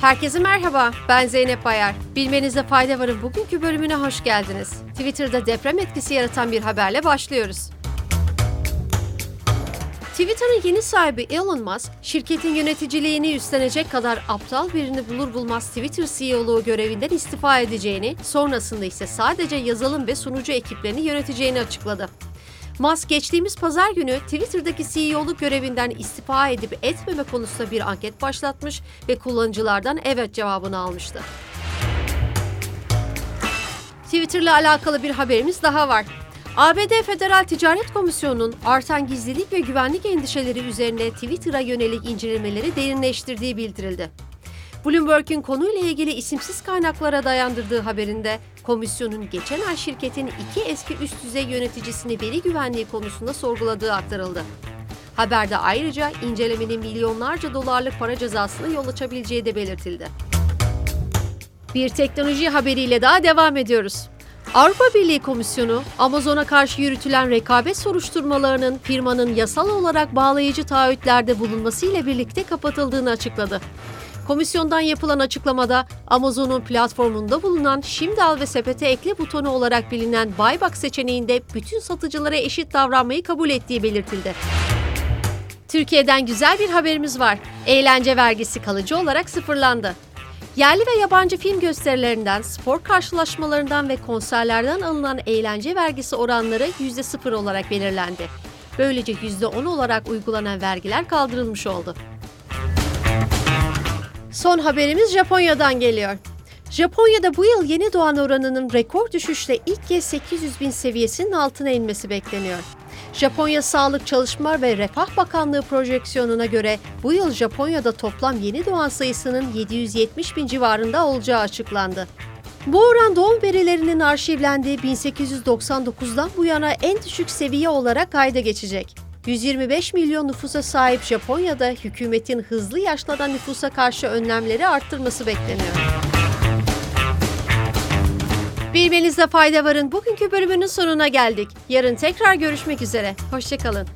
Herkese merhaba, ben Zeynep Bayar. Bilmenize fayda varın bugünkü bölümüne hoş geldiniz. Twitter'da deprem etkisi yaratan bir haberle başlıyoruz. Twitter'ın yeni sahibi Elon Musk, şirketin yöneticiliğini üstlenecek kadar aptal birini bulur bulmaz Twitter CEO'luğu görevinden istifa edeceğini, sonrasında ise sadece yazılım ve sunucu ekiplerini yöneteceğini açıkladı. Musk geçtiğimiz pazar günü Twitter'daki CEO'luk görevinden istifa edip etmeme konusunda bir anket başlatmış ve kullanıcılardan evet cevabını almıştı. Twitter'la alakalı bir haberimiz daha var. ABD Federal Ticaret Komisyonu'nun artan gizlilik ve güvenlik endişeleri üzerine Twitter'a yönelik incelemeleri derinleştirdiği bildirildi. Bloomberg'un konuyla ilgili isimsiz kaynaklara dayandırdığı haberinde komisyonun geçen ay şirketin iki eski üst düzey yöneticisini veri güvenliği konusunda sorguladığı aktarıldı. Haberde ayrıca incelemenin milyonlarca dolarlık para cezasına yol açabileceği de belirtildi. Bir teknoloji haberiyle daha devam ediyoruz. Avrupa Birliği Komisyonu, Amazon'a karşı yürütülen rekabet soruşturmalarının firmanın yasal olarak bağlayıcı taahhütlerde bulunması ile birlikte kapatıldığını açıkladı. Komisyondan yapılan açıklamada Amazon'un platformunda bulunan şimdi al ve sepete ekle butonu olarak bilinen buyback seçeneğinde bütün satıcılara eşit davranmayı kabul ettiği belirtildi. Türkiye'den güzel bir haberimiz var. Eğlence vergisi kalıcı olarak sıfırlandı. Yerli ve yabancı film gösterilerinden, spor karşılaşmalarından ve konserlerden alınan eğlence vergisi oranları %0 olarak belirlendi. Böylece %10 olarak uygulanan vergiler kaldırılmış oldu. Son haberimiz Japonya'dan geliyor. Japonya'da bu yıl yeni doğan oranının rekor düşüşle ilk kez 800 bin seviyesinin altına inmesi bekleniyor. Japonya Sağlık Çalışma ve Refah Bakanlığı projeksiyonuna göre bu yıl Japonya'da toplam yeni doğan sayısının 770 bin civarında olacağı açıklandı. Bu oran doğum verilerinin arşivlendiği 1899'dan bu yana en düşük seviye olarak kayda geçecek. 125 milyon nüfusa sahip Japonya'da hükümetin hızlı yaşlanan nüfusa karşı önlemleri arttırması bekleniyor. Bilmenizde fayda varın. Bugünkü bölümünün sonuna geldik. Yarın tekrar görüşmek üzere. Hoşçakalın.